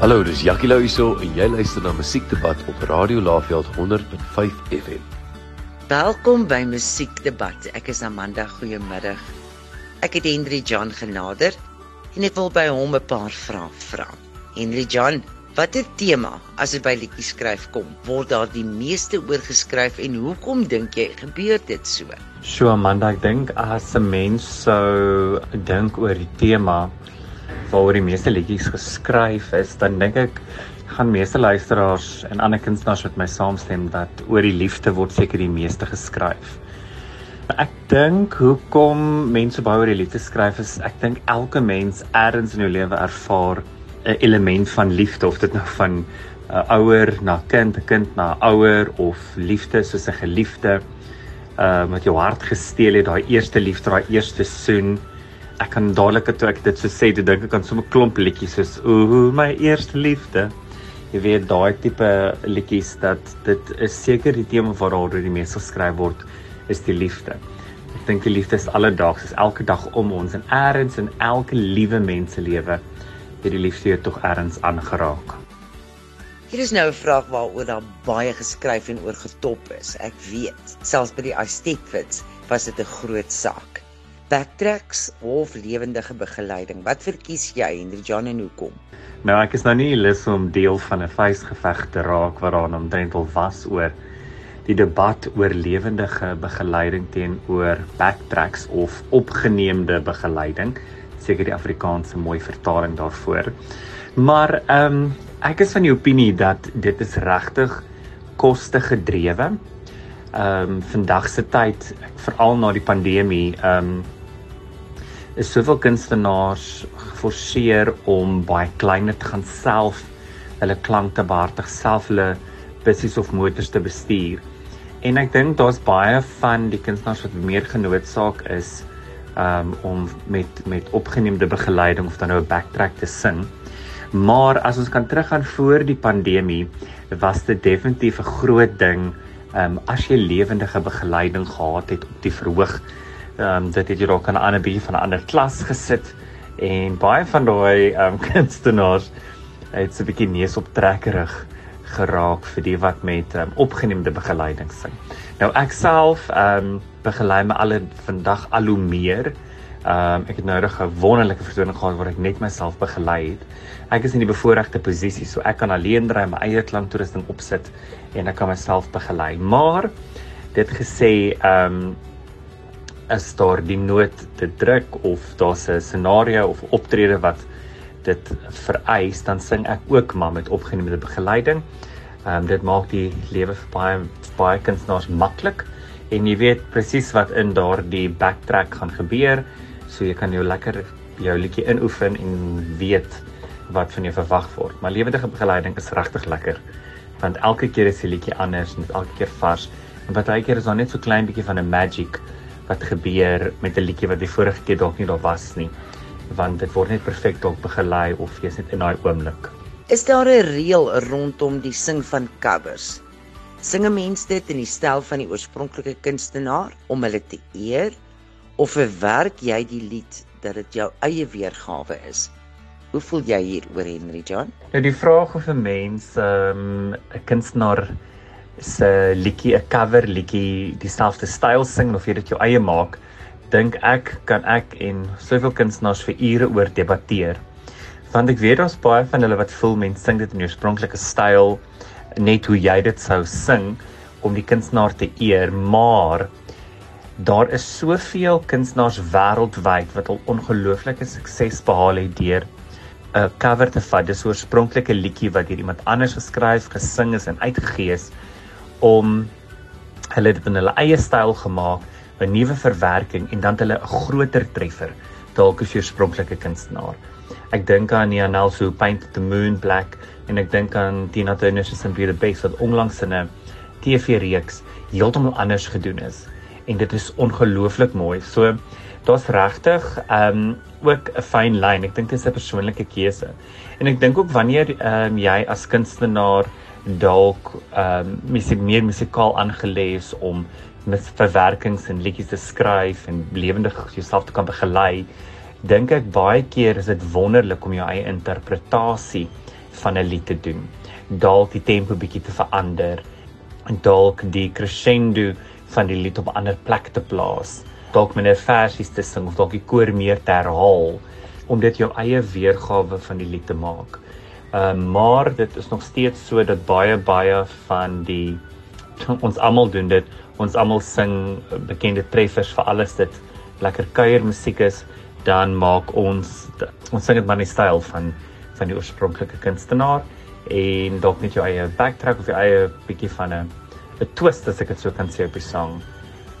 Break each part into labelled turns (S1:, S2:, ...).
S1: Hallo, dis Jackie Lou hierso en jy luister na Musiekdebat op Radio Laveld 100.5 FM.
S2: Welkom by Musiekdebat. Ek is Amanda. Goeiemiddag. Ek het Henry John genader en ek wil by hom 'n paar vrae vra. Henry John, watter tema as dit by liedjies skryf kom, word daar die meeste oor geskryf en hoekom dink jy gebeur dit so?
S3: So Amanda, ek dink as 'n mens sou dink oor die tema waaroor die meeste liedjies geskryf is, dan dink ek gaan meeste luisteraars en ander kunstenaars met my saamstem dat oor die liefde word seker die meeste geskryf. Ek dink hoekom mense baie oor die liefde skryf is ek dink elke mens ergens in jou lewe ervaar 'n element van liefde of dit nou van 'n uh, ouer na kind, 'n kind na ouer of liefde soos 'n geliefde uh met jou hart gesteel het, daai eerste liefde, daai eerste soen ek kan dadelik toe ek dit so sê, toe dink ek aan so 'n klomp liedjies soos ooh my eerste liefde. Jy weet daai tipe liedjies dat dit is seker die tema waaroor die meeste geskryf word is die liefde. Ek dink die liefde is alledaags, is elke dag om ons en eers in elke liewe mens se lewe het die liefde tog eers aangeraak.
S2: Hier is nou 'n vraag waaroor daar baie geskryf en oor getop is. Ek weet, selfs by die Aztekwits was dit 'n groot saak backtracks of lewendige begeleiding. Wat verkies jy, Hendrik John en hoekom?
S3: Nou ek is nou nie lus om deel van 'n vuisgeveg te raak waaraan omtrent al was oor die debat oor lewendige begeleiding teenoor backtracks of opgeneemde begeleiding. Seker die Afrikaanse mooi vertaling daarvoor. Maar ehm um, ek is van die opinie dat dit is regtig koste gedrewe. Ehm um, vandag se tyd, veral na die pandemie, ehm um, is soveel kunstenaars geforseer om baie kleiner te gaan self hulle klanke behartig, self hulle bussies of motors te bestuur. En ek dink daar's baie van die kunstenaars wat meer genoodsaak is um om met met opgeneemde begeleiding of dan nou 'n backtrack te sing. Maar as ons kan teruggaan voor die pandemie, was dit definitief 'n groot ding um as jy lewendige begeleiding gehad het op die verhoog ehm um, dit het dalk aan 'n ander bietjie van 'n ander klas gesit en baie van daai ehm um, kunstenaars het so 'n bietjie neus op trekkerig geraak vir die wat met um, opgeneemde begeleiding sing. Nou ek self ehm um, begelei my al vandag al hoe meer. Ehm um, ek het nou 'n wonderlike vertoning gehad waar ek net myself begelei het. Ek is in die bevoordeelde posisie, so ek kan alleen dry my eie klanktoerusting opsit en ek kan myself begelei. Maar dit gesê ehm um, is daar die nood te druk of daar's 'n scenario of optrede wat dit vereis, dan sing ek ook maar met opgeneemde begeleiding. Ehm um, dit maak die lewe vir baie baie kunstenaars maklik en jy weet presies wat in daardie backtrack gaan gebeur, so jy kan jou lekker jou liedjie inoefen en weet wat van jou verwag word. Maar lewendige begeleiding is regtig lekker want elke keer is die liedjie anders en elke keer vars en baie keer is daar net so klein bietjie van 'n magic wat gebeur met 'n liedjie wat die vorige keer dalk nie daar was nie want dit word net perfek dalk begelei of jy's net in daai oomblik.
S2: Is daar 'n reël rondom die sing van covers? Singe mense dit in die styl van die oorspronklike kunstenaar om hulle te eer of verwerk jy die lied dat dit jou eie weergawe is? Hoe voel jy hieroor Henry John?
S3: Nou die vraag of 'n mens 'n um, kunstenaar se liedjie 'n cover liedjie dieselfde styl sing of jy dit jou eie maak, dink ek kan ek en soveel kunstenaars vir ure oor debatteer. Want ek weet daar's baie van hulle wat voel mense sing dit in jou oorspronklike styl net hoe jy dit sou sing om die kunstenaar te eer, maar daar is soveel kunstenaars wêreldwyd wat al ongelooflike sukses behaal het deur 'n cover te vat, dis oorspronklike liedjie wat deur iemand anders geskryf, gesing is en uitgegee is om hulle dit in hulle eie styl gemaak, 'n nuwe verwerking en dan hulle 'n groter treffer dalk as jou oorspronklike kunstenaar. Ek dink aan Janelle se Paint the Moon Black en ek dink aan Tina Turner se Simply the Best wat onlangs in 'n TV-reeks heeltemal anders gedoen is en dit is ongelooflik mooi. So daar's regtig ehm um, ook 'n fyn lyn. Ek dink dit is 'n persoonlike keuse. En ek dink ook wanneer ehm um, jy as kunstenaar dalk ehm um, musiek meer musikaal aangelees om met verwerkings en liedjies te skryf en lewendig jouself te kan begelei dink ek baie keer is dit wonderlik om jou eie interpretasie van 'n lied te doen. Dalk die tempo bietjie te verander en dalk die crescendo van die lied op 'n ander plek te plaas. Dalk minder versies te sing of dalk die koor meer te herhaal om dit jou eie weergawe van die lied te maak. Uh, maar dit is nog steeds so dat baie baie van die ons almal doen dit. Ons almal sing bekende treffers vir alles dit lekker kuiermusiek is, dan maak ons ons sing dit maar in die styl van van die oorspronklike kunstenaar en dalk net jou eie backtrack of jou eie bietjie van 'n 'n twist as ek dit so kan sê op die sang.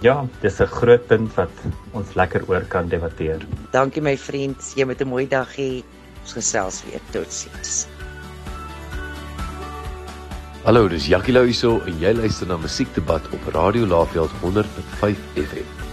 S3: Ja, dis 'n groot punt wat ons lekker oor kan debatteer.
S2: Dankie my vriend, jy moet 'n mooi dag hê. Ons gesels weer. Totsiens.
S1: Hallo, dis Jackie Lou hierso en jy luister na Musiekdebat op Radio Laveld 100.5 FM.